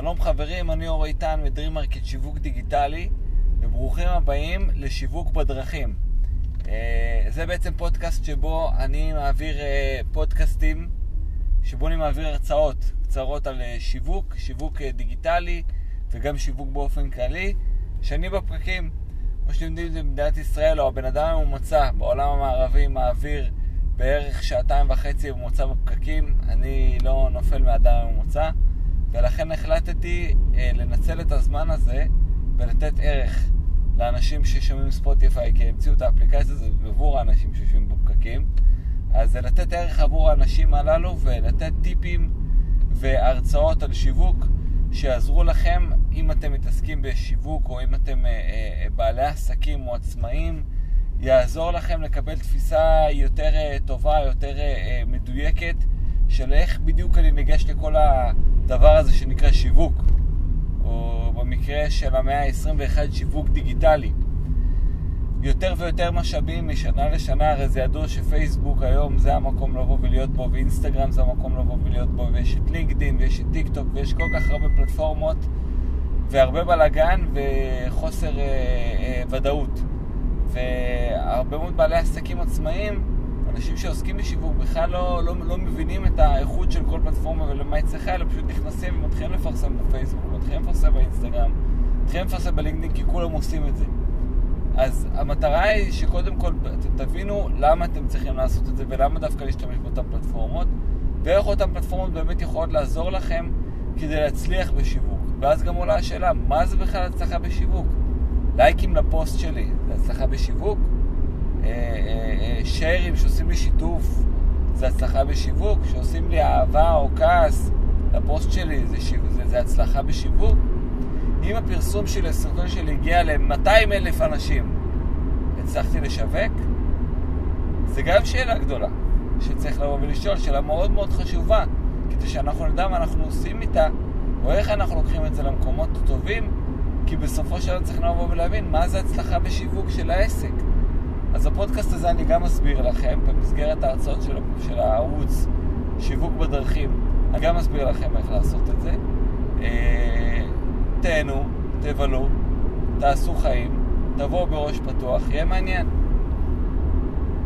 שלום חברים, אני אור איתן מדרימרקט שיווק דיגיטלי וברוכים הבאים לשיווק בדרכים. אה, זה בעצם פודקאסט שבו אני מעביר אה, פודקאסטים, שבו אני מעביר הרצאות קצרות על אה, שיווק, שיווק דיגיטלי וגם שיווק באופן כללי, כשאני בפקקים. כמו שאתם יודעים, במדינת ישראל או הבן אדם הממוצע בעולם המערבי מעביר בערך שעתיים וחצי בממוצע בפקקים. אני לא נופל מהאדם הממוצע. ולכן החלטתי אה, לנצל את הזמן הזה ולתת ערך לאנשים ששומעים ספוטיפיי, כי המציאו את האפליקציה הזאת עבור האנשים שיושבים בפקקים. אז זה לתת ערך עבור האנשים הללו ולתת טיפים והרצאות על שיווק שיעזרו לכם אם אתם מתעסקים בשיווק או אם אתם אה, אה, בעלי עסקים או עצמאים. יעזור לכם לקבל תפיסה יותר אה, טובה, יותר אה, אה, מדויקת של איך בדיוק אני ניגש לכל הדבר הזה שנקרא שיווק, או במקרה של המאה ה-21 שיווק דיגיטלי. יותר ויותר משאבים משנה לשנה, הרי זה ידוע שפייסבוק היום זה המקום לבוא ולהיות בו, ואינסטגרם זה המקום לבוא ולהיות בו, ויש את לינקדין, ויש את טיק טוק, ויש כל כך הרבה פלטפורמות, והרבה בלאגן וחוסר אה, אה, ודאות. והרבה מאוד בעלי עסקים עצמאיים אנשים שעוסקים בשיווק בכלל לא, לא, לא מבינים את האיכות של כל פלטפורמה ולמה היא צריכה, אלא פשוט נכנסים ומתחילים לפרסם בפייסבוק, מתחילים לפרסם באינסטגרם, מתחילים לפרסם בלינקדאין כי כולם עושים את זה. אז המטרה היא שקודם כל תבינו למה אתם צריכים לעשות את זה ולמה דווקא להשתמש באותן פלטפורמות ואיך אותן פלטפורמות באמת יכולות לעזור לכם כדי להצליח בשיווק. ואז גם עולה השאלה, מה זה בכלל הצלחה בשיווק? לייקים לפוסט שלי, זה הצלחה בשיווק? אה, אה, אה, שיירים שעושים לי שיתוף, זה הצלחה בשיווק, שעושים לי אהבה או כעס לפוסט שלי, זה, שיו... זה, זה הצלחה בשיווק. אם הפרסום שלי, הסרטון שלי הגיע ל-200 אלף אנשים, הצלחתי לשווק? זה גם שאלה גדולה, שצריך לבוא ולשאול, שאלה מאוד מאוד חשובה, כדי שאנחנו נדע מה אנחנו עושים איתה, או איך אנחנו לוקחים את זה למקומות טובים, כי בסופו של דבר צריך לבוא ולהבין מה זה הצלחה בשיווק של העסק. אז בפודקאסט הזה אני גם אסביר לכם, במסגרת ההרצאות של, של הערוץ שיווק בדרכים, אני גם אסביר לכם איך לעשות את זה. אה, תהנו, תבלו, תעשו חיים, תבואו בראש פתוח, יהיה מעניין.